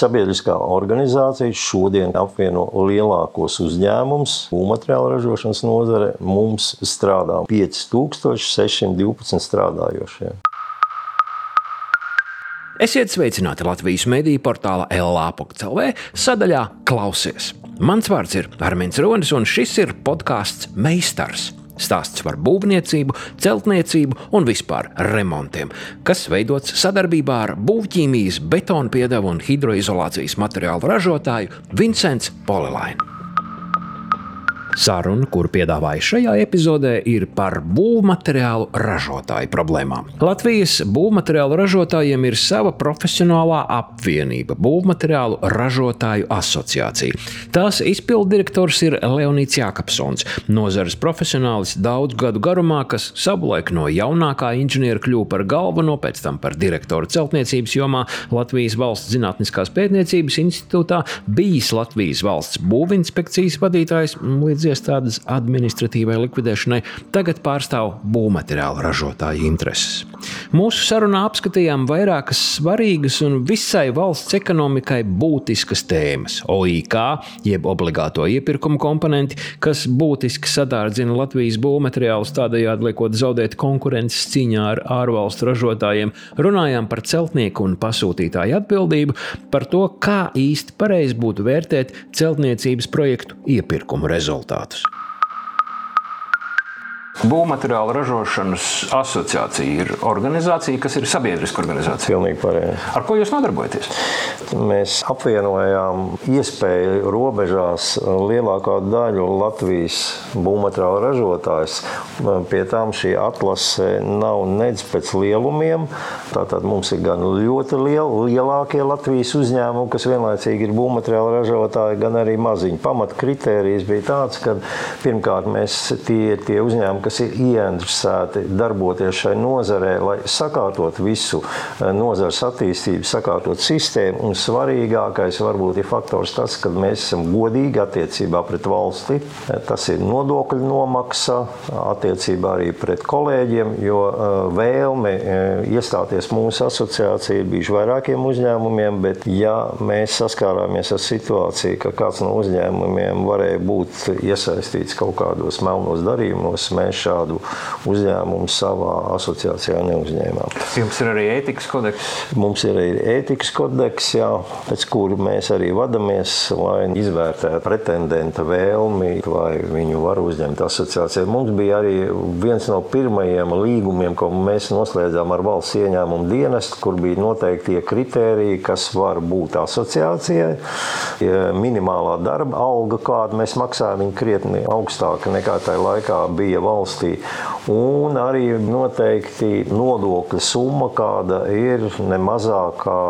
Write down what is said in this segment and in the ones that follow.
sabiedriskā organizācija šodien apvieno lielākos uzņēmumus. Būvmateriālu ražošanas nozare mums strādā 5612 strādājošie. Esiet sveicināti Latvijas mediju portāla LA.CLV sadaļā Klausies. Mans vārds ir Armīns Ronis, un šis ir podkāsts Meistars. Stāsts par būvniecību, celtniecību un vispār remontiem, kas veidots sadarbībā ar būvķīmijas, betona piedevu un hidroizolācijas materiālu ražotāju Vincents Polilainu. Saruna, kuru piedāvāju šajā epizodē, ir par būvmateriālu ražotāju problēmām. Latvijas būvmateriālu ražotājiem ir sava profesionālā apvienība - Būvmateriālu ražotāju asociācija. Tās izpilddirektors ir Leonīts Jākapsons, nozares profesionālis daudzu gadu garumā, kas savulaik no jaunākā inženiera kļuva par galveno, pēc tam par direktoru celtniecības jomā Latvijas Valsts Zinātniskās pētniecības institūtā, bijis Latvijas valsts būvinspekcijas vadītājs līdz līdz iestādes administratīvai likvidēšanai, tagad pārstāv būvmateriālu ražotāju intereses. Mūsu sarunā apskatījām vairākas svarīgas un visai valsts ekonomikai būtiskas tēmas - OIK, jeb obligāto iepirkumu komponenti, kas būtiski sadārdzina Latvijas būvmateriālus, tādējādi liekot zaudēt konkurences cīņā ar ārvalstu ražotājiem. Runājām par celtnieku un pasūtītāju atbildību, par to, kā īsti pareizi būtu vērtēt celtniecības projektu iepirkumu rezultātu rezultātus. Būvmateriālu ražošanas asociācija ir organizācija, kas ir sabiedriska organizācija. Pilnīgi pareizi. Ar ko jūs nodarbojaties? Mēs apvienojām iespēju robežās lielākā daļu Latvijas būvmateriālu ražotājus. Pie tām šī atlase nav nedz pēc lielumiem. Tātad mums ir gan ļoti liel, lielākie Latvijas uzņēmumi, kas vienlaicīgi ir būvmateriālu ražotāji, gan arī maziņi. Pamat kritērijs bija tāds, ka pirmkārt mēs tie, tie uzņēmumi, kas ir ieinteresēti darboties šai nozarē, lai sakārtot visu nozares attīstību, sakārtot sistēmu. Un svarīgākais varbūt ir faktors tas, ka mēs esam godīgi attiecībā pret valsti. Tas ir nodokļu nomaksa, attiecībā arī pret kolēģiem, jo vēlme iestāties mūsu asociācijā ir bijuši vairākiem uzņēmumiem, bet ja mēs saskārāmies ar situāciju, ka kāds no uzņēmumiem varēja būt iesaistīts kaut kādos melnos darījumos, mēs šādu uzņēmumu savā asociācijā neuzņēmām. Jums ir arī ētikas kodeks? Mums ir arī ētikas kodeks, jā, pēc kura mēs arī vadāmies, lai izvērtētu pretendenta vēlmi, vai viņu var uzņemt asociācijā. Mums bija arī viens no pirmajiem līgumiem, ko mēs noslēdzām ar valsts ieņēmumu dienestu, kur bija noteikti tie kritēriji, kas var būt asociācijai. Minimālā darba alga, kādu mēs maksājam, ir krietni augstāka nekā tajā laikā bija valsts valstī. Un arī noteikti nodokļa summa, kāda ir ne mazākā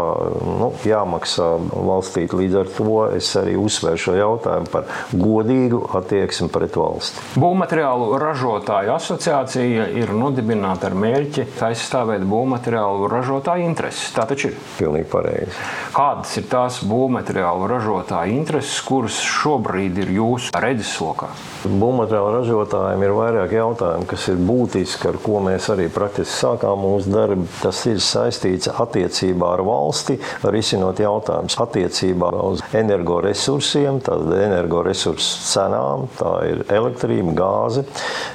nu, jāmaksā valstī. Līdz ar to es arī uzsveru šo jautājumu par godīgu attieksmi pret valsti. Būvmateriālu ražotāju asociācija ir nodibināta ar mērķi aizstāvēt būvmateriālu ražotāju intereses. Tā taču ir. Pilnīgi pareizi. Kādas ir tās būvmateriālu ražotāju intereses, kuras šobrīd ir jūsu redzeslokā? Būvmateriālu ražotājiem ir vairāk jautājumu jautājumi, kas ir būtiski, ar ko mēs arī praktiski sākām mūsu darbu. Tas ir saistīts attiecībā ar valsti, risinot jautājumus attiecībā uz energoresursiem, tad energoresursu cenām, tā ir elektrība, gāze,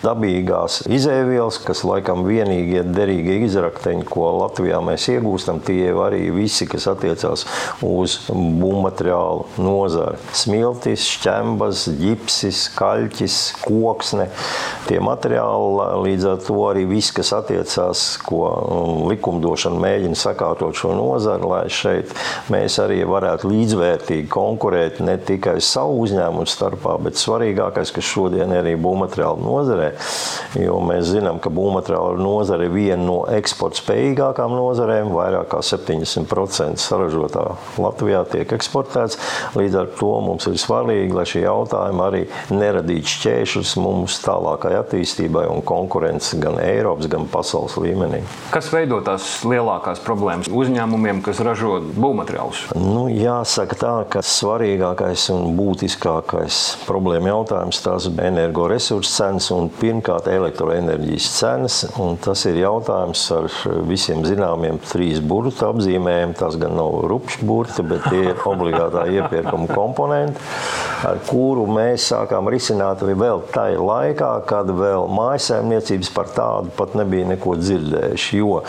dabīgās izēvielas, kas laikam vienīgie derīgie izrakteņi, ko Latvijā mēs iegūstam, tie arī visi, kas attiecās uz būvmateriālu nozari. Smiltis, šķembas, ģipsis, kaļķis, koksne. Tie materiāli, līdz ar to arī viss, kas attiecās, ko um, likumdošana mēģina sakārtot šo nozari, lai šeit mēs arī varētu līdzvērtīgi konkurēt ne tikai savu uzņēmumu starpā, bet svarīgākais, kas šodien ir arī būvmateriālu nozarē, jo mēs zinām, ka būvmateriālu nozare ir viena no eksporta spējīgākām nozarēm, vairāk kā 70% saražotā Latvijā tiek eksportēts. Līdz ar to mums ir svarīgi, lai šie jautājumi arī neradītu šķēršļus mums tālākai attīstībai attīstībai un konkurences gan Eiropas, gan pasaules līmenī. Kas veido tās lielākās problēmas uzņēmumiem, kas ražo būvmateriālus? Nu, jāsaka tā, ka svarīgākais un būtiskākais problēma jautājums tās ir energoresursu cenas un pirmkārt elektroenerģijas cenas. Tas ir jautājums ar visiem zināmiem trīs burbuļu apzīmējumiem. Tas gan nav rupšs burti, bet tie ir obligātā iepirkuma komponenti, ar kuru mēs sākām risināt vēl tajā laikā, kad vēl mājsaimniecības par tādu pat nebija neko dzirdējuši. Jo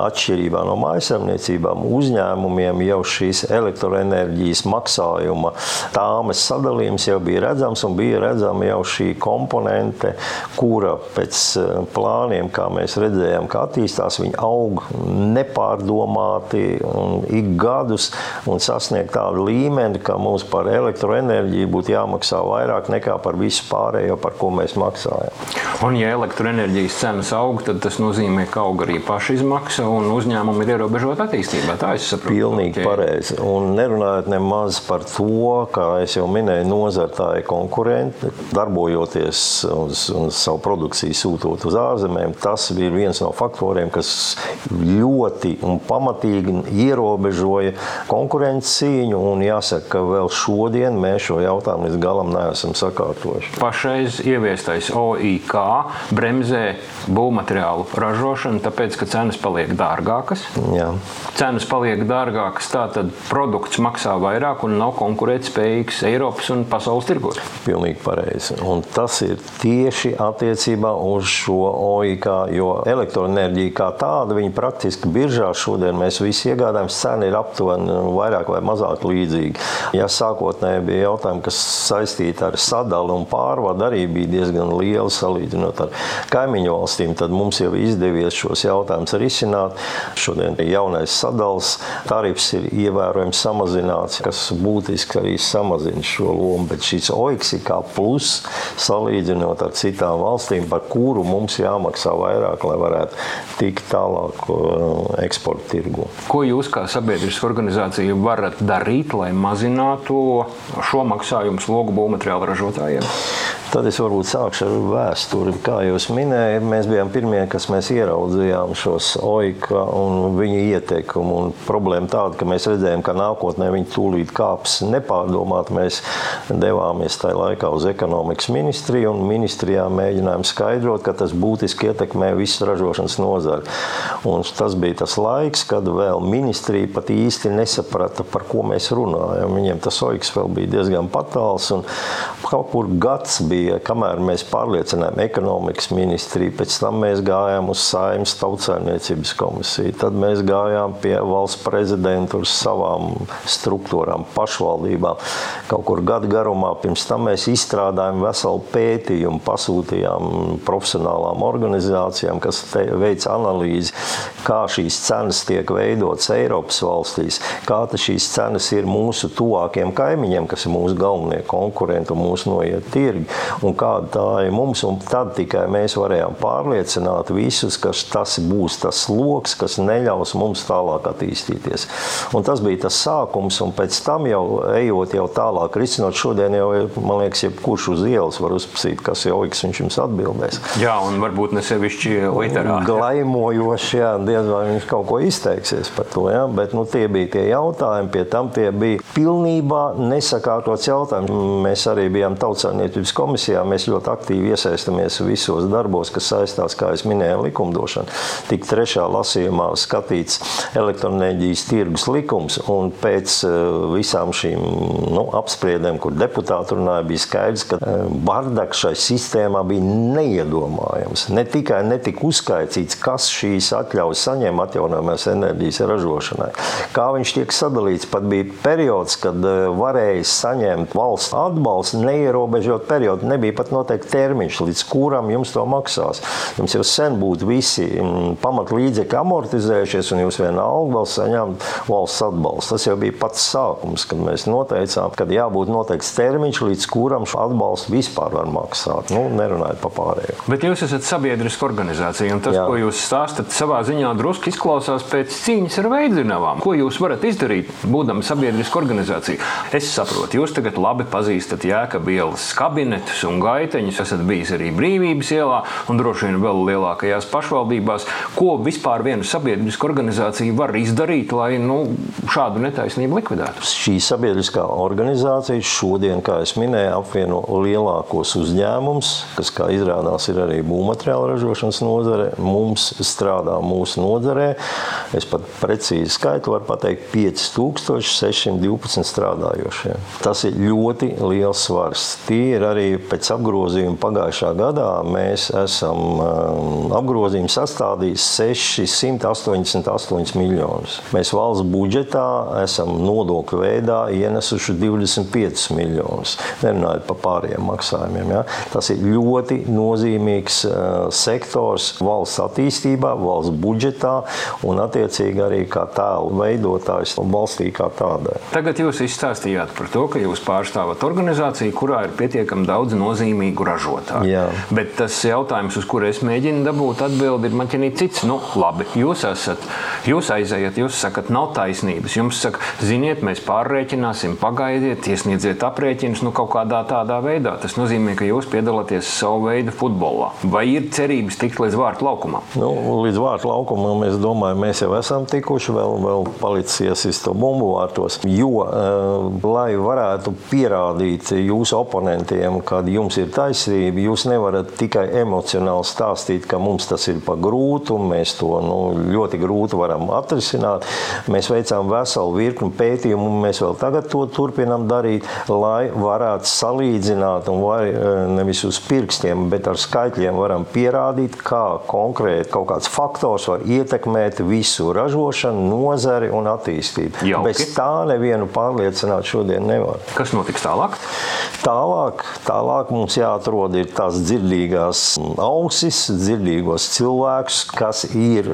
atšķirībā no mājsaimniecībām uzņēmumiem jau šīs elektroenerģijas maksājuma tāmes sadalījums jau bija redzams un bija redzama jau šī komponente, kura pēc eh, plāniem, kā mēs redzējām, ka attīstās, viņa aug nepārdomāti un ik gadus un sasniegt tādu līmeni, ka mums par elektroenerģiju būtu jāmaksā vairāk nekā par visu pārējo, par ko mēs maksājam. Un, ja elektroenerģijas cenas aug, tad tas nozīmē, ka aug arī pašizmaksa un uzņēmumi ir ierobežoti attīstībā. Tā es saprotu. Pilnīgi pareizi. Un nerunājot nemaz par to, kā es jau minēju, nozara tā ir konkurenti, darbojoties uz, uz savu produkciju, sūtot uz ārzemēm. Tas bija viens no faktoriem, kas ļoti un pamatīgi ierobežoja konkurences cīņu. Un jāsaka, ka vēl šodien mēs šo jautājumu līdz galam neesam sakārtojuši. Pašreiz ieviestais OIK bremzē būvmateriālu ražošanu, tāpēc, ka cenas paliek dārgākas. Jā. Cenas paliek dārgākas, tātad produkts maksā vairāk un nav konkurētspējīgs Eiropas un pasaules tirgos. Pilnīgi pareizi. Un tas ir tieši attiecībā uz šo OIK, jo elektroenerģija kā tāda, viņa praktiski biržā šodien mēs visi iegādājamies, cena ir aptuveni vairāk vai mazāk līdzīga. Ja sākotnēji bija jautājumi, kas saistīti ar sadali un pārvadu, arī bija diezgan liela salīdzinot ar kaimiņu valstīm, tad mums jau izdevies šos jautājumus risināt. Šodien jaunais sadals tarifs ir ievērojami samazināts, kas būtiski arī samazina šo lomu, bet šis OIKS ir kā plus salīdzinot ar citām valstīm, par kuru mums jāmaksā vairāk, lai varētu tikt tālāk eksporta tirgu. Ko jūs kā sabiedriska organizācija varat darīt, lai mazinātu šo maksājumu slogu būvmateriālu ražotājiem? Tad es varbūt sākšu ar vēsturi. Kā jūs minējāt, mēs bijām pirmie, kas ieraudzījām šos oika un viņu ieteikumu. Un problēma tāda, ka mēs redzējām, ka nākotnē viņi tūlīt kāps nepārdomāt. Mēs devāmies tajā laikā uz ekonomikas ministriju un ministrijā mēģinājām skaidrot, ka tas būtiski ietekmē visu ražošanas nozari. Un tas bija tas laiks, kad vēl ministrija pat īsti nesaprata, par ko mēs runājam. Viņiem tas oiks vēl bija diezgan patāls un kaut kur gads bija kamēr mēs pārliecinājām ekonomikas ministriju, pēc tam mēs gājām uz saimnes tautsājumniecības komisiju, tad mēs gājām pie valsts prezidenta uz savām struktūrām, pašvaldībām. Kaut kur gadu garumā pirms tam mēs izstrādājām veselu pētījumu, pasūtījām profesionālām organizācijām, kas veic analīzi, kā šīs cenas tiek veidotas Eiropas valstīs, kā šīs cenas ir mūsu tuvākiem kaimiņiem, kas ir mūsu galvenie konkurenti un mūsu noiet tirgi un kāda tā ir mums. Tad tikai mēs varējām pārliecināt visus, ka tas būs tas sloks, kas neļaus mums tālāk attīstīties. Un tas bija tas sākums, un pēc tam jau ejot jau tālāk, risinot šodien, jau, man liekas, jebkurš uz ielas var uzprasīt, kas ir, viņš jums atbildēs. Jā, un varbūt ne sevišķi literāri. Glaimojoši, jā, diez vai viņš kaut ko izteiksies par to, jā, bet nu, tie bija tie jautājumi, pie tam tie bija pilnībā nesakārtots jautājumi. Mēs arī bijām tautsājumniecības komisija komisijā mēs ļoti aktīvi iesaistamies visos darbos, kas saistās, kā jau minēju, likumdošanu. Tik trešā lasījumā skatīts elektroenerģijas tirgus likums, un pēc eh, visām šīm nu, apspriedēm, kur deputāti runāja, bija skaidrs, ka eh, bardaks šai sistēmā bija neiedomājams. Ne tikai netika uzskaitīts, kas šīs atļaujas saņem atjaunojamās enerģijas ražošanai, kā viņš tiek sadalīts. Pat bija periods, kad eh, varēja saņemt valsts atbalstu neierobežot periodu nebija pat noteikti termiņš, līdz kuram jums to maksās. Jums jau sen būtu visi mm, pamatlīdzekļi amortizējušies, un jūs vienalga vēl saņemt valsts atbalstu. Tas jau bija pats sākums, kad mēs noteicām, ka jābūt noteikts termiņš, līdz kuram šo atbalstu vispār var maksāt. Nu, nerunājot par pārējo. Bet jūs esat sabiedriska organizācija, un tas, Jā. ko jūs stāstat, savā ziņā drusku izklausās pēc cīņas ar veidzinavām. Ko jūs varat izdarīt, būdama sabiedriska organizācija? Es saprotu, jūs tagad labi pazīstat Jēkabielas kabinetus un gaiteņus, esat bijis arī Brīvības ielā un droši vien vēl lielākajās pašvaldībās. Ko vispār viena sabiedriska organizācija var izdarīt, lai nu, šādu netaisnību likvidētu? Šī sabiedriskā organizācija šodien, kā jau minēju, apvieno lielākos uzņēmumus, kas, kā izrādās, ir arī būvmateriālu ražošanas nozare. Mums strādā mūsu nozarē. Es pat precīzi skaitu varu pateikt 5612 strādājošie. Tas ir ļoti liels svars. Tie ir arī pēc apgrozījuma pagājušā gadā. Mēs esam um, apgrozījumu sastādījis 688 miljonus. Mēs valsts budžetā esam nodokļu veidā ienesuši 25 miljonus. Nerunājot par pārējiem maksājumiem. Ja? Tas ir ļoti nozīmīgs uh, sektors valsts attīstībā, valsts budžetā un attiecīgi arī kā tēlu veidotājs valstī kā tādai. Tagad jūs izstāstījāt par to, ka jūs pārstāvat organizāciju, kurā ir pietiekami daudz nozīmīgu ražotāju. Jā. Bet tas jautājums, uz kuru es mēģinu dabūt atbildi, ir man ķinīt cits. Nu, labi, jūs esat, jūs aizējat, jūs sakat, nav taisnības. Jums saka, ziniet, mēs pārreķināsim, pagaidiet, iesniedziet aprēķinus nu, kaut kādā tādā veidā. Tas nozīmē, ka jūs piedalāties savu veidu futbolā. Vai ir cerības tikt līdz vārtu laukumam? Nu, līdz vārtu laukumam, es domāju, mēs jau esam tikuši, vēl, vēl palicis iesist to bumbu vārtos. Jo, uh, lai varētu pierādīt jūsu oponentiem, kad jums ir taisnība, jūs nevarat tikai emocionāli stāstīt, ka mums tas ir pa grūtu, mēs to nu, ļoti grūti varam atrisināt. Mēs veicām veselu virkni pētījumu, un mēs vēl tagad to turpinām darīt, lai varētu salīdzināt, un vai, e, nevis uz pirkstiem, bet ar skaitļiem varam pierādīt, kā konkrēti kaut kāds faktors var ietekmēt visu ražošanu, nozari un attīstību. Jauki. Bez tā nevienu pārliecināt šodien nevar. Kas notiks tālāk? Tālāk, tālāk mums jāatrod tās dzirdīgās ausis, dzirdīgos cilvēkus, kas ir,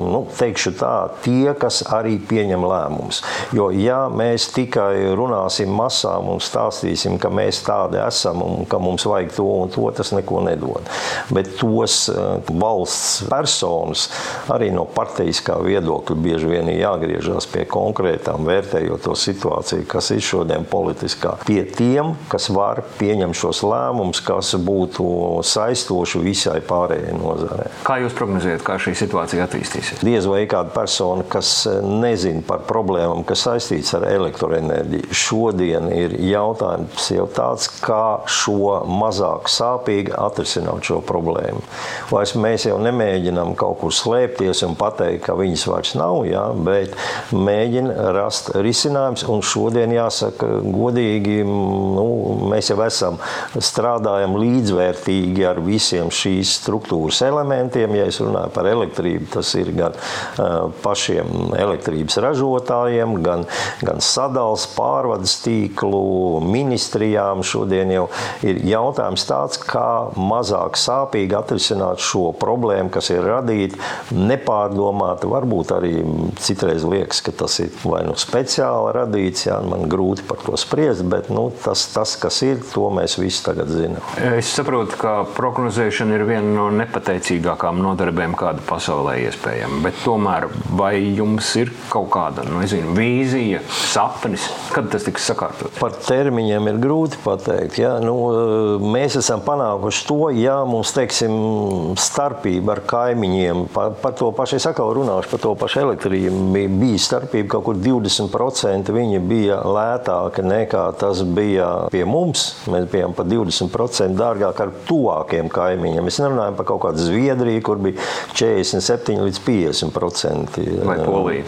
nu, teikšu tā, tie, kas arī pieņem lēmumus. Jo, ja mēs tikai runāsim masām un stāstīsim, ka mēs tādi esam un ka mums vajag to un to, tas neko nedod. Bet tos valsts personas arī no partijiskā viedokļa bieži vien ir jāgriežas pie konkrētām, vērtējot to situāciju, kas ir šodien politiskā, pie tiem, kas var pieņemt šos lēmumus, kas būtu saistoši visai pārējai nozarei. Kā jūs prognozējat, kā šī situācija attīstīsies? Diez vai kāda persona, kas nezina par problēmām, kas saistīts ar elektroenerģiju, šodien ir jautājums jau tāds, kā šo mazāk sāpīgi atrisināt šo problēmu. Vairs mēs jau nemēģinām kaut kur slēpties un pateikt, ka viņas vairs nav, jā, bet mēģina rast risinājums. Un šodien jāsaka godīgi, nu, mēs jau esam strādājam līdzvērtīgi ar visiem šīs struktūras elementiem. Ja es runāju par elektrību, tas ir gan pašiem elektrības ražotājiem, gan, gan sadals pārvades tīklu, ministrijām. Šodien jau ir jautājums tāds, kā mazāk sāpīgi atrisināt šo problēmu, kas ir radīta nepārdomāti. Varbūt arī citreiz liekas, ka tas ir vai nu speciāli radīts, jā, man grūti par to spriest, bet nu, tas, tas, kas ir, to mēs visi tagad zinām. Es saprotu, ka prognozēšana ir viena no nepateicīgākām nodarbēm, kāda pasaulē iespējama. Bet tomēr vai jums ir kaut kāda nu, nezinu, vīzija, sapnis, kad tas tiks sakārtots? Par termiņiem ir grūti pateikt. Ja? Nu, mēs esam panākuši to, ja mums teiksim, starpība ar kaimiņiem, par, par to pašu es atkal runāšu, par to pašu elektrību, bija starpība kaut kur 20%. Viņa bija lētāka nekā tas bija pie mums. Mēs bijām par 20% dārgāk ar tuvākiem kaimiņiem. Mēs nerunājam par kaut kādu Zviedriju, kur bija 47 līdz 50%. Vai Polija?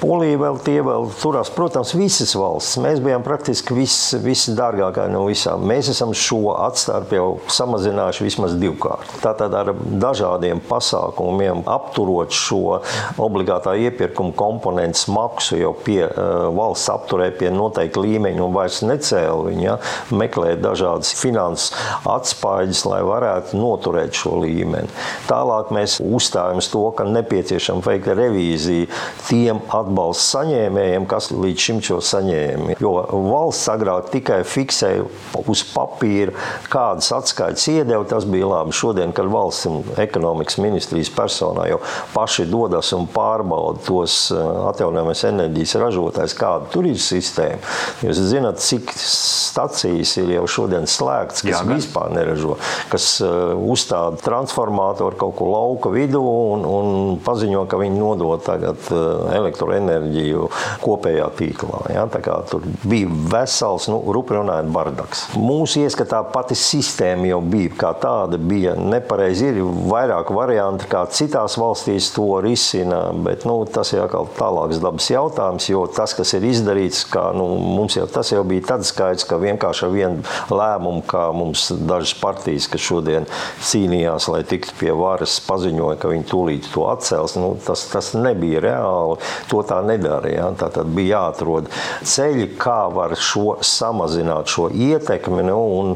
Polija vēl tie vēl turās, protams, visas valsts. Mēs bijām praktiski viss, visdārgākā no visām. Mēs esam šo atstarpi jau samazinājuši vismaz divkārt. Tātad ar dažādiem pasākumiem apturot šo obligātā iepirkuma komponentu maksu jau pie uh, valsts apturē pie noteikta līmeņa un vairs necēla viņa, ja, meklēt dažādas finanses atspaides, lai varētu noturēt šo līmeni. Tālāk mēs uzstājam to, ka nepieciešama veikt revīziju tiem atbalsta saņēmējiem, kas līdz šim šo saņēma. Jo valsts agrāk tikai fiksēja uz papīra, kādas atskaites iedeva, tas bija labi. Šodien, kad valsts un ekonomikas ministrijas personā jau paši dodas un pārbauda tos eh, atjaunojamas enerģijas ražotājs, kāda tur ir sistēma. Jūs zināt, cik stacijas ir jau šodien slēgts, kas Jā, vispār neražo, kas uh, uzstāda transformātoru kaut kur lauka vidū un, un paziņo, ka viņi nodod tagad uh, elektroenerģiju kopējā tīklā. Ja? Tur bija vesels, nu, rupi runājot, bardaks. Mūsu ieskatā pati sistēma jau bija kā tāda, bija nepareizi. Ir vairāk varianti, kā citās valstīs to risina, bet nu, tas ir atkal tālāks dabas jautājums, jo tas, kas ir izdarīts, kā, nu, mums jau tas jau bija tāds skaits, ka vienkārši ar vienu lēmumu, kā mums dažas partijas, kas šodien cīnījās, lai tiktu pie varas, paziņoja, ka viņi tūlīt to atcels. Nu, tas, tas nebija reāli. To tā nedarīja. Ja? Tā tad bija jāatrod ceļi, kā var šo samazināt šo ietekmi nu, un,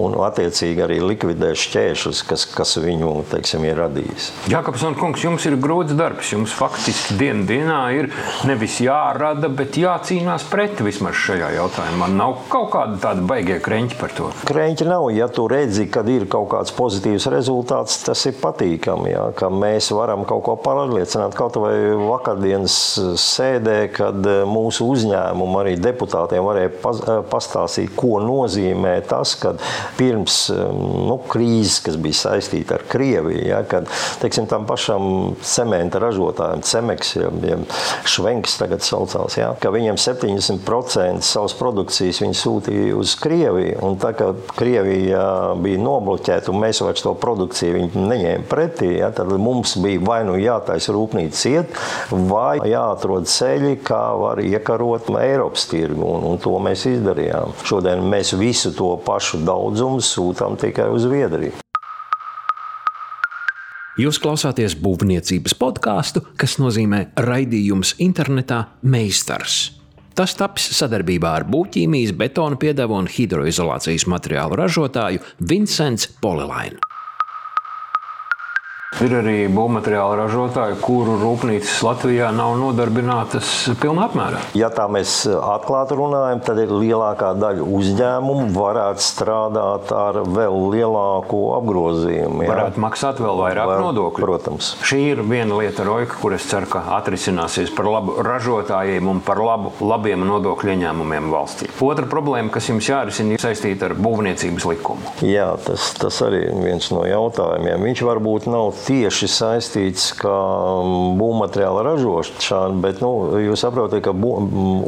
un attiecīgi arī likvidēt šķēršļus, kas, kas viņu teiksim, ir radījis. Jākaps un kungs, jums ir grūts darbs. Jums faktiski dienu dienā ir nevis jārada, bet jācīnās pret vismaz šajā jautājumā. Nav kaut kāda tāda baigie kreņķi par to. Kreņķi nav. Ja tu redzi, kad ir kaut kāds pozitīvs rezultāts, tas ir patīkami. Ja, ka mēs varam kaut ko pārliecināt. Kaut vai vakardienas sēdē, kad mūsu uzņēmumu arī deputātiem varēja pastāstīt, ko nozīmē tas, kad pirms nu, krīzes, kas bija saistīta ar Krieviju, ja, kad teiksim, tam pašam cementa ražotājiem, Cemeks, ja, ja Švenks tagad saucās, ja, ka viņiem 70% savas produkcijas viņi sūtīja uz Krieviju. Un tā kā Krievija bija nobloķēta un mēs vairs to produkciju neņēmām pretī, ja, tad mums bija vai nu jātaisa rūpnīca ciet, vai jāatrod ceļi, kā var iekarot Eiropas tirgu. Un, un to mēs izdarījām. Šodien mēs visu to pašu daudzumu sūtām tikai uz Zviedriju. Jūs klausāties būvniecības podkāstu, kas nozīmē raidījums internetā Meistars. Tas taps sadarbībā ar būvķīmijas, betona piedevu un hidroizolācijas materiālu ražotāju Vincents Polilainu. Ir arī būvmateriāla ražotāji, kuru rūpnīcas Latvijā nav nodarbinātas pilnā apmērā. Ja tā mēs atklāti runājam, tad ir lielākā daļa uzņēmumu varētu strādāt ar vēl lielāku apgrozījumu. Jā. Varētu maksāt vēl vairāk vēl, nodokļu. Protams. Šī ir viena lieta, Roika, kur es ceru, ka atrisināsies par labu ražotājiem un par labu labiem nodokļu ieņēmumiem valstī. Otra problēma, kas jums jārisina, ir saistīta ar būvniecības likumu. Jā, tas, tas arī ir viens no jautājumiem. Viņš varbūt nav tieši saistīts ar būvmateriāla ražošanu, bet nu, jūs saprotat, ka bū,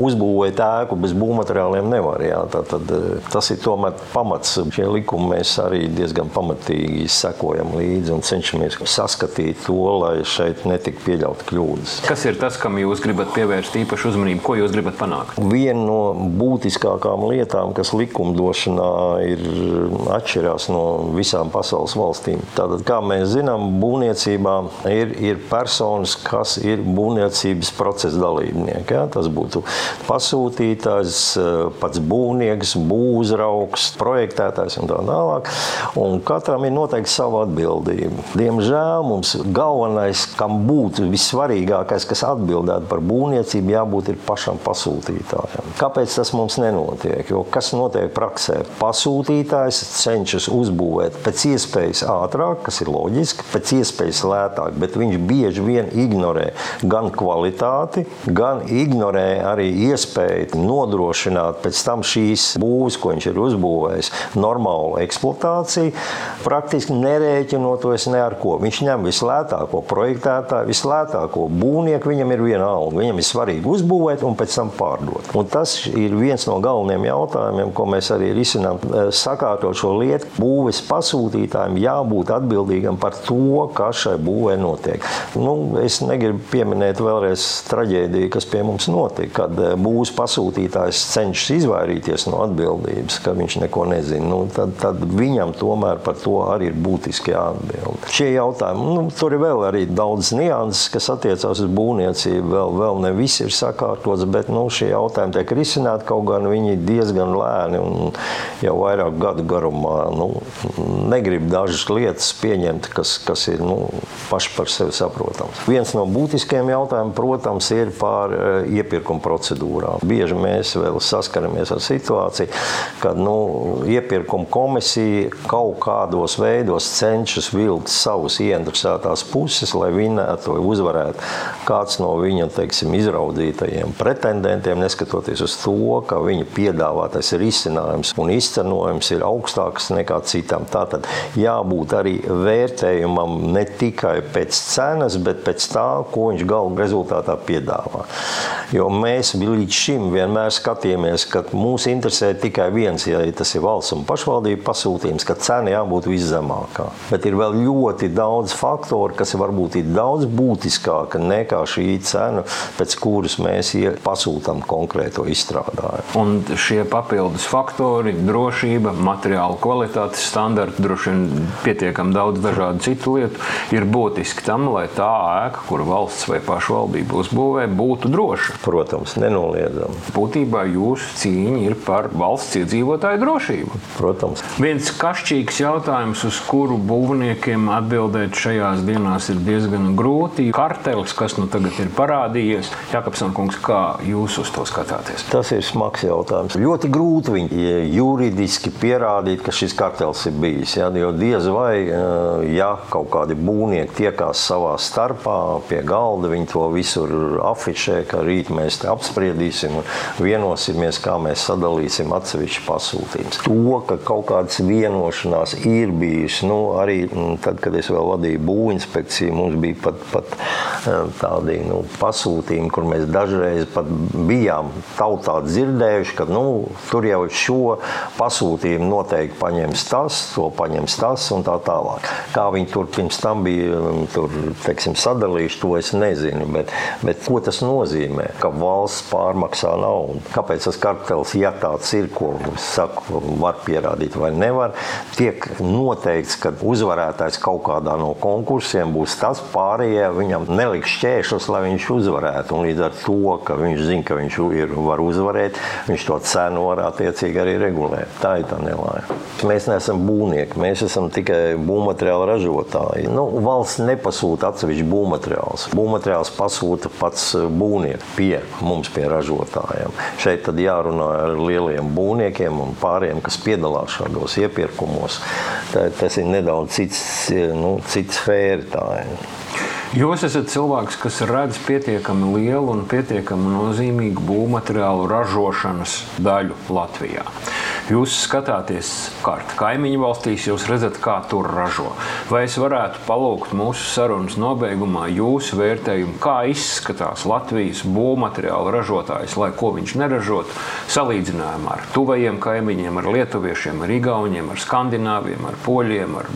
uzbūvēt ēku bez būvmateriāliem nevar. Jā. Tā, tad, e, tas ir tomēr pamats. Šie likumi mēs arī diezgan pamatīgi sekojam līdzi un cenšamies saskatīt to, lai šeit netiktu pieļaut kļūdas. Kas ir tas, kam jūs gribat pievērst īpašu uzmanību? Ko jūs gribat panākt? Viena no būtiskākām lietām, kas likumdošanā ir atšķirās no visām pasaules valstīm. Tātad, kā mēs zinām, būvniecībā ir, ir personas, kas ir būvniecības procesa dalībnieki. Ja? Tas būtu pasūtītājs, pats būvnieks, būvnieks, projektētājs un tā tālāk. Un katram ir noteikti sava atbildība. Diemžēl mums galvenais, kam būtu vissvarīgākais, kas atbildētu par būvniecību, jābūt pašam pasūtītājam. Kāpēc tas mums nenotiek? Jo kas notiek praksē? Pasūtītājs cenšas uzbūvēt pēc iespējas ātrāk, kas ir loģiski, pēc iespējas lētāk, bet viņš bieži vien ignorē gan kvalitāti, gan ignorē arī iespēju nodrošināt pēc tam šīs būves, ko viņš ir uzbūvējis, normālu eksploatāciju, praktiski nerēķinoties ne ar ko. Viņš ņem vislētāko projektētāju, vislētāko būvnieku, viņam ir viena alga. Viņam ir svarīgi uzbūvēt un pēc tam pārdot. Un tas ir viens no galvenajiem jautājumiem, ko mēs arī risinām. Sakārtot šo lietu, būves pasūtītājiem jābūt atbildīgam par to, kas šai būvē notiek. Nu, es negribu pieminēt vēlreiz traģēdiju, kas pie mums notika, kad eh, būvs pasūtītājs cenšas izvairīties no atbildības, ka viņš neko nezina. Nu, tad, tad viņam tomēr par to arī ir būtiski jāatbild. Šie jautājumi, nu, tur ir vēl arī daudz nianses, kas attiecās uz būvniecību. Vēl, vēl ne viss ir sakārtots, bet nu, šie jautājumi tiek risināti kaut gan viņi diezgan lēni un jau vairāk gadu garumā. Nu, negrib dažas lietas pieņemt, kas, kas ir nu, paši par sevi saprotams. Viens no būtiskiem jautājumiem, protams, ir par uh, iepirkuma procedūrām. Bieži mēs vēl saskaramies ar situāciju, kad nu, iepirkuma komisija kaut kādos veidos cenšas vilkt savus ieinteresētās puses, lai vinētu vai uzvarētu kāds no viņa teiksim, izraudzītajiem pretendentiem, neskatoties uz to, ka viņa piedāvātais risinājums un izcenojums ir augstāks nekā citam. Tātad jābūt arī vērtējumam ne tikai pēc cenas, bet pēc tā, ko viņš galu rezultātā piedāvā. Jo mēs līdz šim vienmēr skatījāmies, ka mūs interesē tikai viens, ja tas ir valsts un pašvaldību pasūtījums, ka cena jābūt viszemākā. Bet ir vēl ļoti daudz faktoru, kas varbūt ir daudz būtiskāka nekā šī cena, pēc kuras mēs pasūtām konkrēto izstrādājumu. Un šie papildus faktori, drošība, materiāla kvalitātes standarti, droši vien pietiekami daudz dažādu citu lietu, ir būtiski tam, lai tā ēka, kuru valsts vai pašvaldība uzbūvē, būtu droša. Protams, nenoliedzami. Būtībā jūsu cīņa ir par valsts iedzīvotāju drošību. Protams. Viens kašķīgs jautājums, uz kuru būvniekiem atbildēt šajās dienās ir diezgan grūti. Kartelis, kas nu tagad ir parādījies, Jakobson kungs, kā jūs uz to skatāties? Tas ir smags jautājums. Ļoti grūti viņi juridiski pierādīt, ka šis kartels ir bijis. Ja? Jo diez vai, ja kaut kādi būvnieki tiekās savā starpā pie galda, viņi to visur afišē, ka rīt mēs te apspriedīsim un vienosimies, kā mēs sadalīsim atsevišķu pasūtījumus. To, ka kaut kādas vienošanās ir bijušas, nu, arī tad, kad es vēl vadīju būvinspekciju, mums bija pat, pat tādi nu, pasūtījumi, kur mēs dažreiz pat bijām tautā dzirdējuši, ka nu, tur jau šo pasūtījumu noteikti paņems tas, to paņems tas un tā tālāk. Kā viņi tur pirms tam bija tur, teiksim, sadalījuši, to es nezinu. Bet, bet ko tas nozīmē? Ka valsts pārmaksā naudu. Kāpēc tas kartels, ja tāds ir, ko saku, var pierādīt vai nevar, tiek noteikts, ka uzvarētājs kaut kādā no konkursiem būs tas pārējie, viņam neliks šķēršus, lai viņš uzvarētu. Un līdz ar to, ka viņš zina, ka viņš ir, var uzvarēt, viņš to cenu var attiecīgi arī regulēt. Tā ir tā nelaime. Mēs neesam būvnieki, mēs esam tikai būvmateriāla ražotāji. Nu, valsts nepasūta atsevišķu būvmateriālus. Būvmateriāls pasūta pats būvnieks pie mums, pie ražotājiem. Šeit tad jārunā ar lieliem būvniekiem un pāriem, kas piedalās šādos iepirkumos. Tā, tas ir nedaudz cits, nu, cits sfēra. Jūs esat cilvēks, kas redz pietiekami lielu un pietiekami nozīmīgu būvmateriālu ražošanas daļu Latvijā. Jūs skatāties kārtu kaimiņu valstīs, jūs redzat, kā tur ražo. Vai es varētu palūgt mūsu sarunas nobeigumā jūsu vērtējumu, kā izskatās Latvijas būvmateriālu ražotājs, lai ko viņš neražotu, salīdzinājumā ar tuvajiem kaimiņiem, ar lietuviešiem, ar igauniem, ar skandināviem, ar poļiem, ar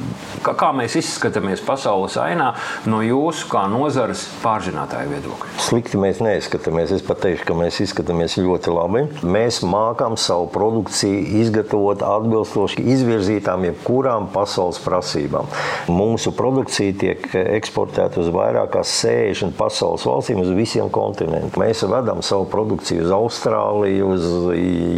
kā, kā mēs izskatāmies pasaules ainā no jūsu kā nozares pārzinātāja viedokļa? Slikti mēs neizskatāmies. Es pat teikšu, ka mēs izskatāmies ļoti labi. Mēs mākam savu produkciju izgatavot atbilstoši izvirzītām jebkurām pasaules prasībām. Mūsu produkcija tiek eksportēta uz vairāk kā 60 pasaules valstīm, uz visiem kontinentiem. Mēs vedam savu produkciju uz Austrāliju, uz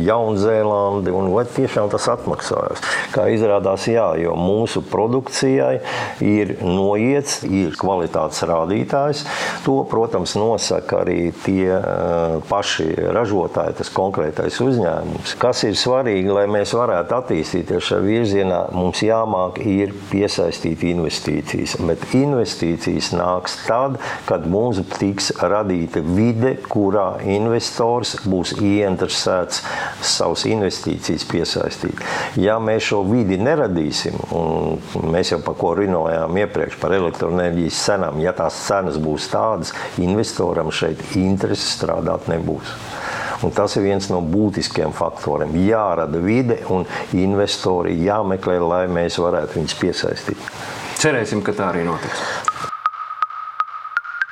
Jaunzēlandi, un vai tiešām tas atmaksājas? Kā izrādās, jā, jo mūsu produkcijai ir noiets, ir kvalitātes rādītājs. To, protams, nosaka arī tie uh, paši ražotāji, tas konkrētais uzņēmums. Kas ir svarīgi, lai mēs varētu attīstīties šajā virzienā, mums jāmāk ir piesaistīt investīcijas. Bet investīcijas nāks tad, kad mums tiks radīta vide, kurā investors būs ieinteresēts savus investīcijas piesaistīt. Ja mēs šo vidi neradīsim, un mēs jau par ko runājām iepriekš par elektroenerģijas cenām, ja tās cenas būs tādas, investoram šeit interesi strādāt nebūs. Un tas ir viens no būtiskiem faktoriem. Jārada vide un investori jāmeklē, lai mēs varētu viņus piesaistīt. Cerēsim, ka tā arī notiks.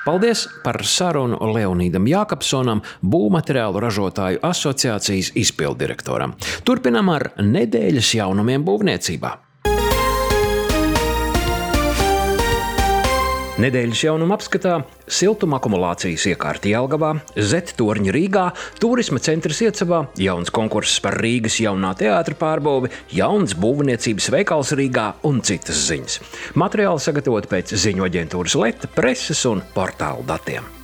Paldies par sarunu Leonīdam Jākapsonam, būvmateriālu ražotāju asociācijas izpildirektoram. Turpinām ar nedēļas jaunumiem būvniecībā. Nedēļas jaunuma apskatā - siltuma akumulācijas iekārta Jelgavā, Z-torņa Rīgā, turisma centrs Iecavā, jauns konkurss par Rīgas jaunā teātra pārbūvi, jauns būvniecības veikals Rīgā un citas ziņas. Materiāli sagatavot pēc ziņu aģentūras Leta, preses un portālu datiem.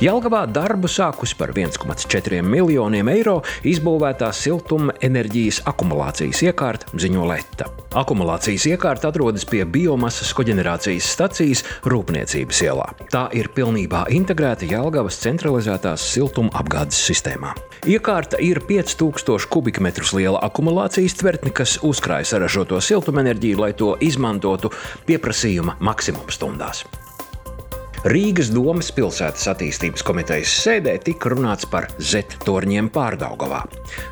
Jelgavā darbu sākus par 1,4 miljoniem eiro izbūvētā siltuma enerģijas akumulācijas iekārta ziņo Leta. Akumulācijas iekārta atrodas pie biomasas koģenerācijas stacijas Rūpniecības ielā. Tā ir pilnībā integrēta Jelgavas centralizētās siltuma apgādes sistēmā. Iekārta ir 5000 kubikmetrus liela akumulācijas tvertne, kas uzkrāj saražoto siltumenerģiju, lai to izmantotu pieprasījuma maksimumstundās. Rīgas domas pilsētas attīstības komitejas sēdē tika runāts par Z-torņiem pārdaugavā.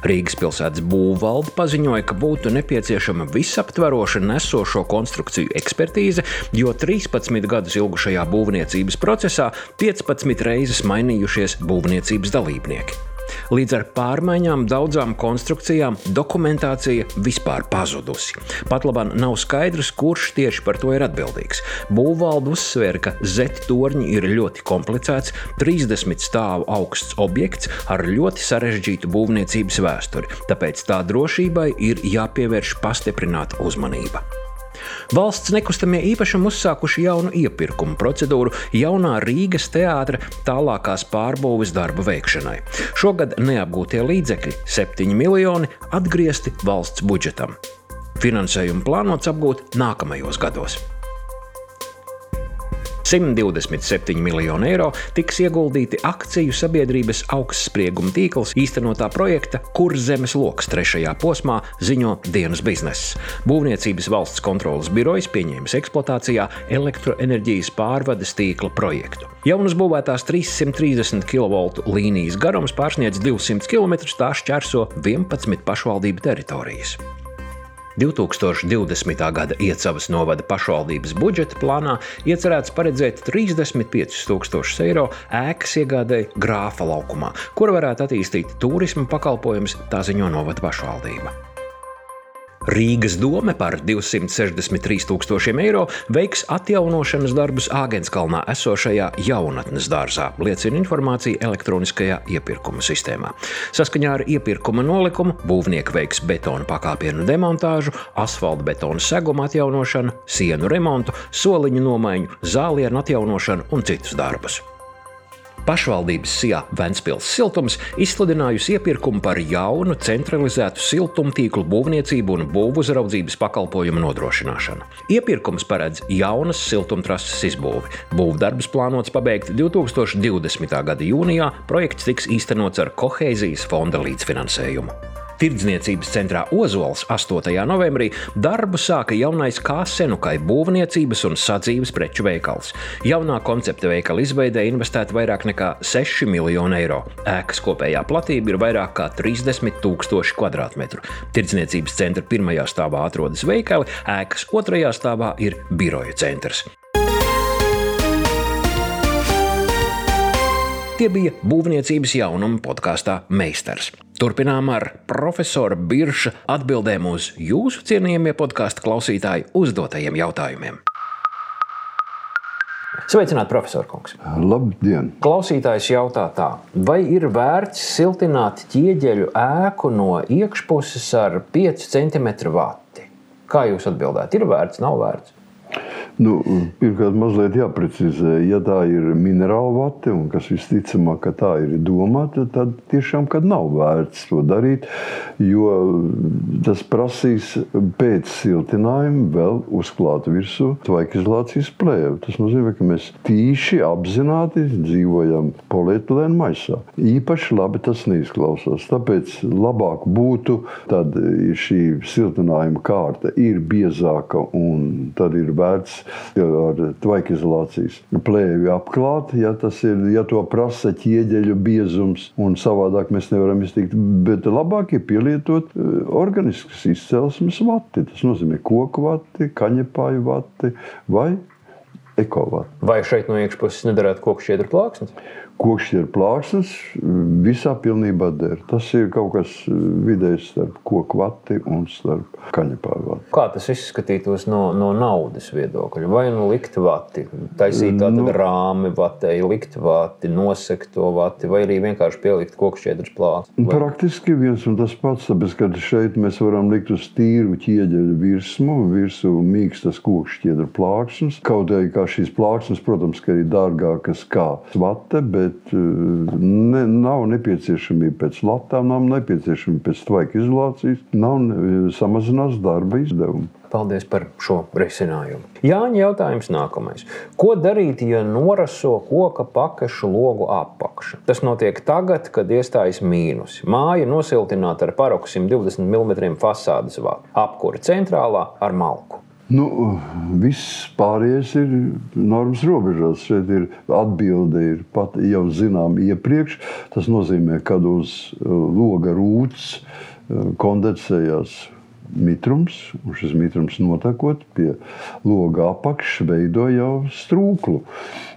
Rīgas pilsētas būvvalde paziņoja, ka būtu nepieciešama visaptveroša nesošo konstrukciju ekspertīze, jo 13 gadus ilgušajā būvniecības procesā 15 reizes mainījušies būvniecības dalībnieki. Līdz ar pārmaiņām daudzām konstrukcijām dokumentācija vispār pazudusi. Pat labāk nav skaidrs, kurš tieši par to ir atbildīgs. Būvvalde uzsver, ka Z-torņi ir ļoti komplicēts, 30 stāvu augsts objekts ar ļoti sarežģītu būvniecības vēsturi, tāpēc tā drošībai ir jāpievērš pastiprināta uzmanība. Valsts nekustamie īpašumi uzsākuši jaunu iepirkumu procedūru jaunā Rīgas teātra tālākās pārbūves darba veikšanai. Šogad neapgūtie līdzekļi - 7 miljoni atgriezti valsts budžetam. Finansējumu plānots apgūt nākamajos gados. 127 miljoni eiro tiks ieguldīti akciju sabiedrības augstsprieguma tīkls īstenotā projekta Kurzemes lokus trešajā posmā, ziņo dienas biznesa. Būvniecības valsts kontrolas birojas pieņēmis eksploatācijā elektroenerģijas pārvades tīkla projektu. Jaunas būvētās 330 kV līnijas garums pārsniedz 200 km, tā šķērso 11 pašvaldību teritorijas. 2020. gada Iecavas novada pašvaldības budžeta plānā iecerēts paredzēt 35,000 eiro ēkas iegādēji grāfa laukumā, kur varētu attīstīt turisma pakalpojumus, tā ziņo novada pašvaldība. Rīgas doma par 263 tūkstošiem eiro veiks atjaunošanas darbus Āgenskalnā esošajā jaunatnes dārzā, liecina informācija elektroniskajā iepirkuma sistēmā. Saskaņā ar iepirkuma nolikumu būvnieki veiks betona pakāpienu demontāžu, asfalta betona seguma atjaunošanu, sienu remontu, soliņu nomaiņu, zālienu atjaunošanu un citus darbus. Pašvaldības SIA Ventspils siltums izsludinājusi iepirkumu par jaunu centralizētu siltumtīklu būvniecību un būvuzraudzības pakalpojumu nodrošināšanu. Iepirkums paredz jaunas siltumtrases izbūvi. Būvdarbs plānots pabeigt 2020. gada jūnijā, projekts tiks īstenots ar kohēzijas fonda līdzfinansējumu. Tirdzniecības centrā Ozols 8. novembrī darbu sāka jaunais Kāsenukai būvniecības un sadzīves preču veikals. Jaunā koncepta veikala izveidē investēta vairāk nekā 6 miljoni eiro. Ēkas kopējā platība ir vairāk kā 30 tūkstoši kvadrātmetru. Tirdzniecības centra pirmajā stāvā atrodas veikali, ēkas otrajā stāvā ir biroja centrs. Tie bija būvniecības jaunuma podkāstā Meistars. Turpinām ar profesora Birša atbildēm uz jūsu cienījamie podkāstu klausītāju uzdotajiem jautājumiem. Sveicināti, profesor Kungs. Labdien! Klausītājs jautā tā, vai ir vērts siltināt ķieģeļu ēku no iekšpuses ar 5 cm vati? Kā jūs atbildētu, ir vērts, nav vērts? Nu, pirmkārt, mazliet jāprecizē, ja tā ir minerāla vate, un kas visticamāk, ka tā ir domāta, tad tiešām nav vērts to darīt, jo tas prasīs pēc siltinājuma vēl uzklāt virsū tvaika izolācijas plēvi. Tas nozīmē, ka mēs tīši apzināti dzīvojam polietilēna maisā. Īpaši labi tas neizklausās. Tāpēc labāk būtu, tad šī siltinājuma kārta ir biezāka un tad ir vērts ar tvaika izolācijas plēvi apklāt, ja ir, ja to prasa ķieģeļu biezums un savādāk mēs nevaram iztikt. Bet labāk ir pielietot e, organiskas izcelsmes vati. Tas nozīmē koku vati, kaņepāju vati vai ekovati. Vai šeit no iekšpuses nedarētu koku šķiedru plāksnes? Kokšķi ir plāksnes, visā pilnībā der. Tas ir kaut kas vidējs starp koku vati un starp kaņepāju vati. Kā tas izskatītos no, no naudas viedokļa? Vai nu likt vati, taisīt tādu nu, rāmi vatei, likt vati, nosekt to vati, vai arī vienkārši pielikt kokšķiedras plāksnes? Vai? Praktiski viens un tas pats, tāpēc, ka šeit mēs varam likt uz tīru ķieģeļu virsmu, virsū mīkstas kokšķiedra plāksnes. Kaut arī kā šīs plāksnes, protams, ka ir dārgākas kā vate, bet bet eh, ne, nav nepieciešamība pēc latām, nav nepieciešamība pēc tvaika izolācijas, nav samazinās darba izdevumu. Paldies par šo risinājumu. Jāņa jautājums nākamais. Ko darīt, ja noraso koka pakašu logu apakšu? Tas notiek tagad, kad iestājas mīnus. Māja nosiltināta ar paroku 120 mm fasādes vāku, apkūra centrālā ar malku. Nu, viss pārējais ir normas robežās. Šeit ir atbilde, ir pat jau zinām iepriekš. Tas nozīmē, ka uz uh, loga rūts uh, kondensējās mitrums, un šis mitrums notekot pie loga apakšas, veido jau strūklu.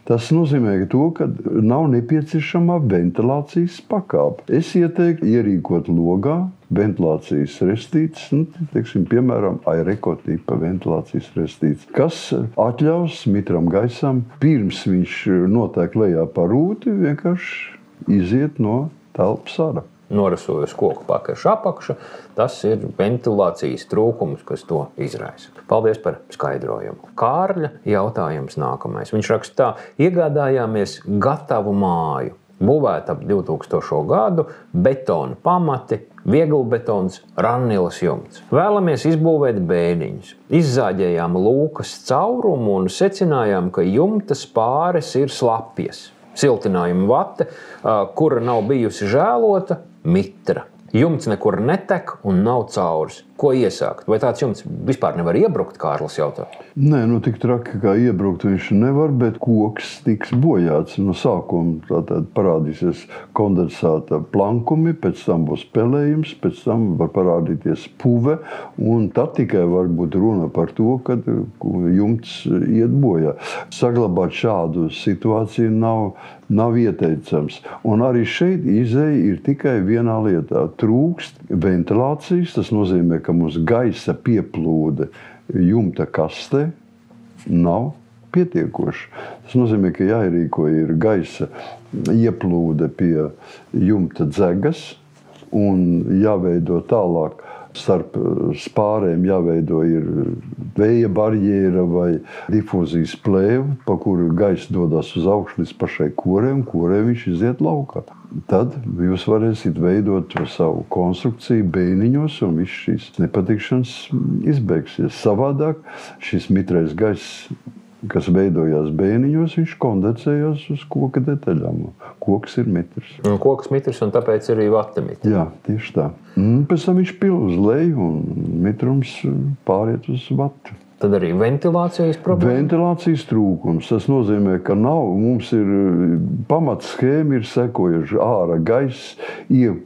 Tas nozīmē to, ka nav nepieciešama ventilācijas pakāpe. Es ieteiktu ierīkot logā ventilācijas restītes, nu, teiksim, piemēram, aereko tipa ventilācijas restītes, kas atļaus mitram gaisam, pirms viņš notiek lejā pa rūti, vienkārši iziet no telpas ārā norasojas koku pakaļš apakšu. Tas ir ventilācijas trūkums, kas to izraisa. Paldies par skaidrojumu. Kārļa jautājums nākamais. Viņš raksta tā, iegādājāmies gatavu māju. Būvēta ap 2000. gadu, betona pamati, vieglbetons, rannilas jumts. Vēlamies izbūvēt bēniņus. Izzāģējām lūkas caurumu un secinājām, ka jumta spāres ir slapjas. Siltinājuma vate, kura nav bijusi žēlota, mitra. Jumts nekur netek un nav caurs. Ko iesākt? Vai tāds jumts vispār nevar iebrukt, Kārlis jautā? Nē, nu tik traki kā iebrukt viņš nevar, bet koks tiks bojāts no sākuma. Tātad parādīsies kondensāta plankumi, pēc tam būs pelējums, pēc tam var parādīties puve, un tad tikai var būt runa par to, ka jumts iet bojā. Saglabāt šādu situāciju nav nav ieteicams. Un arī šeit izēja ir tikai vienā lietā. Trūkst ventilācijas, tas nozīmē, ka mums gaisa pieplūde jumta kastē nav pietiekoša. Tas nozīmē, ka jāierīko ir gaisa ieplūde pie jumta dzegas un jāveido tālāk starp eh, spārēm jāveido ir vēja barjera vai difūzijas plēve, pa kuru gaisa dodas uz augšu līdz pašai un korei viņš iziet laukā. Tad jūs varēsiet veidot savu konstrukciju bēniņos, un viss šīs nepatikšanas izbeigsies. Savādāk šis mitrais gaiss kas veidojās bēniņos, viņš kondensējās uz koka detaļām. Koks ir mitrs. Un koks mitrs, un tāpēc arī vata mitrs. Jā, tieši tā. Un pēc tam viņš pil uz leju, un mitrums pāriet uz vatu. Tad arī ventilācijas problēma. Ventilācijas trūkums. Tas nozīmē, ka nav, mums ir pamatschēma, ir sekojuši ārā gaisa,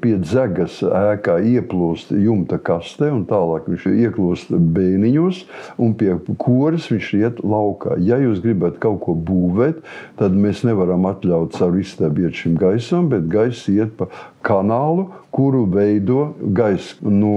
pie dzegas ēkā ieplūst jumta kastē, un tālāk viņš ieplūst bēniņos, un pie koras viņš iet laukā. Ja jūs gribat kaut ko būvēt, tad mēs nevaram atļaut savu istabu iet šim gaisam, bet gaisa iet pa kanālu, kuru veido gaisa no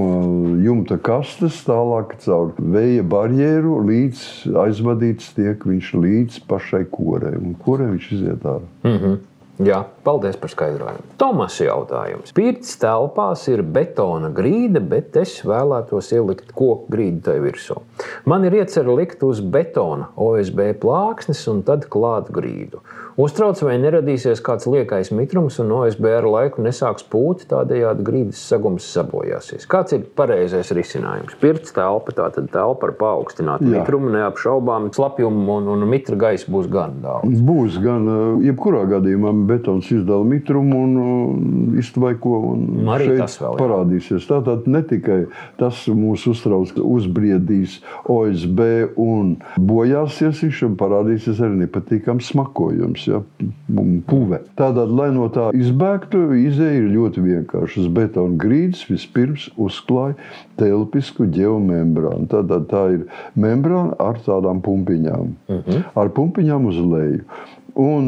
jumta kastes, tālāk caur vēja barjeru līdz aizvadīts tiek viņš līdz pašai korei. Un korei viņš iziet ārā. Mm -hmm. Jā, paldies par skaidrojumu. Tomas jautājums. Pirts telpās ir betona grīda, bet es vēlētos ielikt koku grīdu tai virsū. Man ir iecerta likt uz betona OSB plāksnes un tad klāt grīdu. Uztrauc, vai neradīsies kāds liekais mitrums un OSB ar laiku nesāks pūt, tādējādi grīdas sagums sabojāsies. Kāds ir pareizais risinājums? Pirts telpa, tā tad telpa ar paaugstinātu Jā. mitrumu, neapšaubām slapjumu un, un mitra gaisa būs gan daudz. Būs gan, eh, jebkurā gadījumā, betons izdala mitrumu un uh, iztvaiko. Un Arī šeit tas vēl, jā. parādīsies. Tātad ne tikai tas mūs uztrauc, ka uzbriedīs OSB un bojāsies, viņš parādīsies arī nepatīkams smakojums, ja, un puve. Tātad, lai no tā izbēgtu, izēja ir ļoti vienkāršas. Betona grīdas vispirms uzklāja telpisku geomembrānu. Tātad tā ir membrāna ar tādām pumpiņām, ar pumpiņām uz leju. Un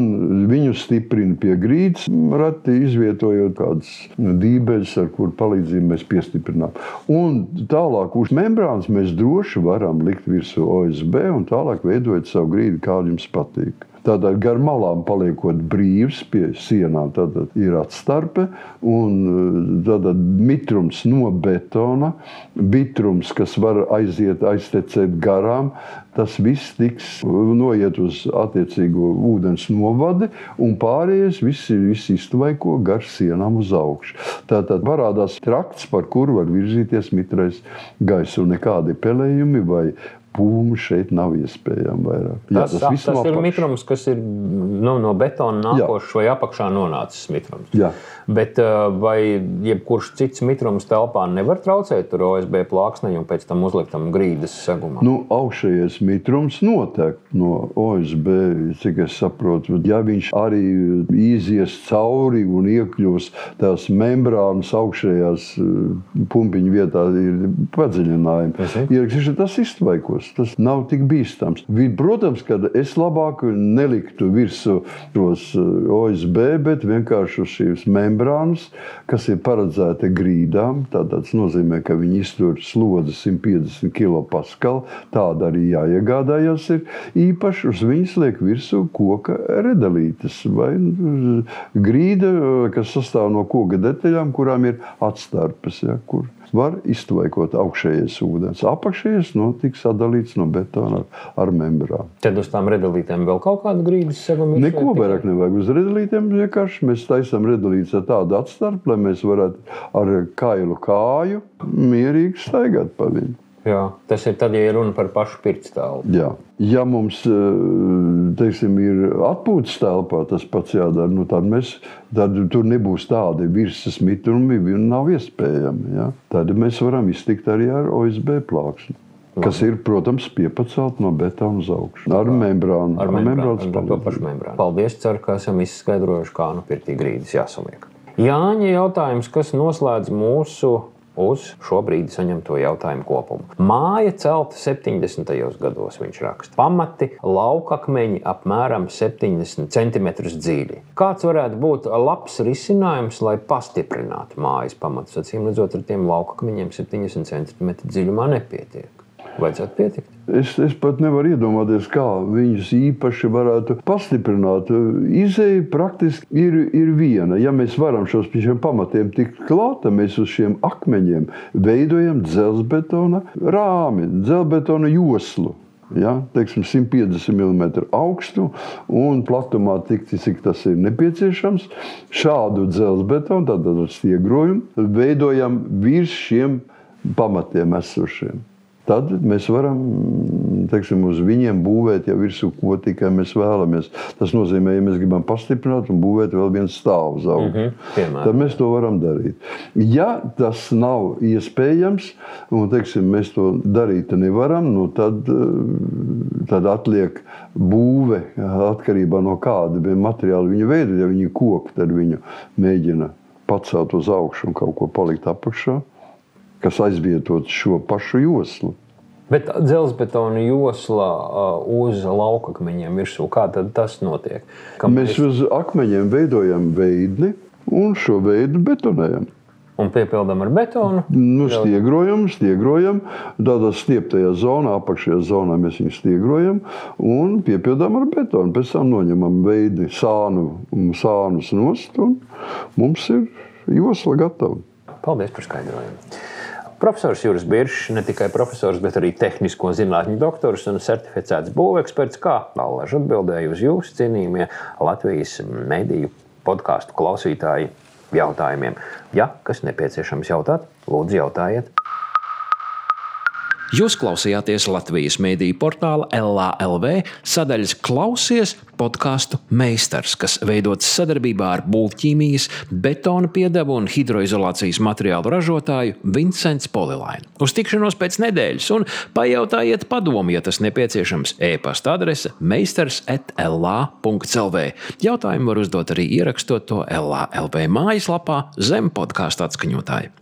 viņu stiprina pie grīdas, rati izvietojot kādas dībeļus, ar kuru palīdzību mēs piestiprinām. Un tālāk uz membrānas mēs droši varam likt virsū OSB un tālāk veidot savu grīdu, kā jums patīk. Tātad gar malām paliekot brīvs pie sienām, tad ir atstarpe un tātad mitrums no betona, bitrums, kas var aiziet, aiztecēt garām. Tas viss tiks noiet uz attiecīgo ūdens novadi, un pārējais viss, viss iztvaiko gar sienām uz augšu. Tātad parādās trakts, par kuru var virzīties mitrais gaiss, un nekādi pelējumi vai pūmu šeit nav iespējams vairāk. Jā, Tas, tas, tas ir apakšas. mitrums, kas ir nu, no betona nākošs vai apakšā nonācis mitrums. Jā. Bet uh, vai jebkurš cits mitrums telpā nevar traucēt tur OSB plāksnei un pēc tam uzliktam grīdas segumam? Nu, augšējais mitrums notiek no OSB, cik es saprotu. Ja viņš arī izies cauri un iekļūs tās membrānas augšējās eh, pumpiņu vietā, ir padziļinājumi. Tas iztvaikos, tas nav tik bīstams. Protams, ka es labāk neliktu virsū tos eh, OSB, bet vienkārši šīs membrānas, kas ir paredzēta grīdām. Tas nozīmē, ka viņi iztur slodzi 150 kPa. Tāda arī jāiegādājas. Ir. Īpaši uz viņas liek virsū koka redalītes vai nu, grīda, kas sastāv no koka detaļām, kurām ir atstarpes. Ja, kur var iztvaikot augšējais ūdens. Apakšējais nu, tiks sadalīts no betona ar, ar membrānu. Tad uz tām redalītēm vēl kaut kādu grīdas ir Neko vairāk nevajag uz redalītiem. Vienkārši mēs taisām redalītes ar tādu atstarpi, lai mēs varētu ar kailu kāju mierīgi staigāt pa viņu. Jā, tas ir tad, ja runa par pašu pirkstālu. Jā. Ja mums eh, teiksim, ir atpūtas telpā, tas pats jādara. Nu, tad, mēs, tad tur nebūs tādi virsmas mitrumi, viņi nav iespējami. Ja? Tad mēs varam iztikt arī ar OSB plāksni. Kas ir, protams, piepacelt no betona uz augšu. Ar membrānu. Ar membrānu, ar pašu membrānu. Paldies, ceru, ka esam izskaidrojuši, kā nu pirtī grīdas jāsaliek. Jāņa jautājums, kas noslēdz mūsu uz šo brīdi saņemto jautājumu kopumu. Māja celta 70. gados, viņš raksta. Pamati laukakmeņi apmēram 70 cm dziļi. Kāds varētu būt labs risinājums, lai pastiprinātu mājas pamatus? Acīm redzot, ar tiem laukakmeņiem 70 cm dziļumā nepietiek. Vajadzētu pietikt. Es, es pat nevaru iedomāties, kā viņus īpaši varētu pastiprināt. Izēja praktiski ir, ir viena. Ja mēs varam šos pamatiem tikt klāt, tad mēs uz šiem akmeņiem veidojam dzelzbetona rāmi, dzelzbetona joslu. Ja, teiksim, 150 mm augstu un platumā, tik, cik tas ir nepieciešams. Šādu dzelzbetonu, tātad ar stiegrojumu, veidojam virs šiem pamatiem esošiem. Tad mēs varam teiksim, uz viņiem būvēt jau virsū, ko tikai mēs vēlamies. Tas nozīmē, ja mēs gribam pastiprināt un būvēt vēl vienu stāvu uz augšu, mm piemēram. tad mēs to varam darīt. Ja tas nav iespējams, un teiksim, mēs to darīt nevaram, nu tad, eh, tad atliek būve atkarībā no kāda materiāla viņa veida. Ja viņi ir koki, tad viņu mēģina pacelt uz augšu un kaut ko palikt apakšā kas aizvietot šo pašu joslu. Bet dzelzbetona josla uh, uz laukakmeņiem virsū, kā tas notiek? Kam Mēs uz akmeņiem veidojam veidli un šo veidu betonējam. un piepildām ar betonu. Nu, stiegrojam, stiegrojam. Tādā stieptajā zonā, apakšējā zonā mēs viņu stiegrojam un piepildām ar betonu. Pēc tam noņemam veidi sānu, sānus nost un mums ir josla gatava. Paldies par skaidrojumu. Profesors Juris Biršs, ne tikai profesors, bet arī tehnisko zinātņu doktors un certificēts būveksperts, kā Allaž atbildēja uz jūsu cienījumiem Latvijas mediju podkāstu klausītāju jautājumiem. Ja kas nepieciešams jautāt, lūdzu jautājiet. Jūs klausījāties Latvijas mēdīņu portāla LALV sadaļas Klausies podkāstu meistars, kas veidots sadarbībā ar būvķīmijas, betona piedevu un hidroizolācijas materiālu ražotāju Vincents Polilainu. Uz tikšanos pēc nedēļas un pajautājiet padomu, ja tas nepieciešams. E-pasta adrese meistars atLA.CLV. Jautājumu var uzdot arī ierakstot to LALV mājaslapā zem podkāstu atskaņotāju.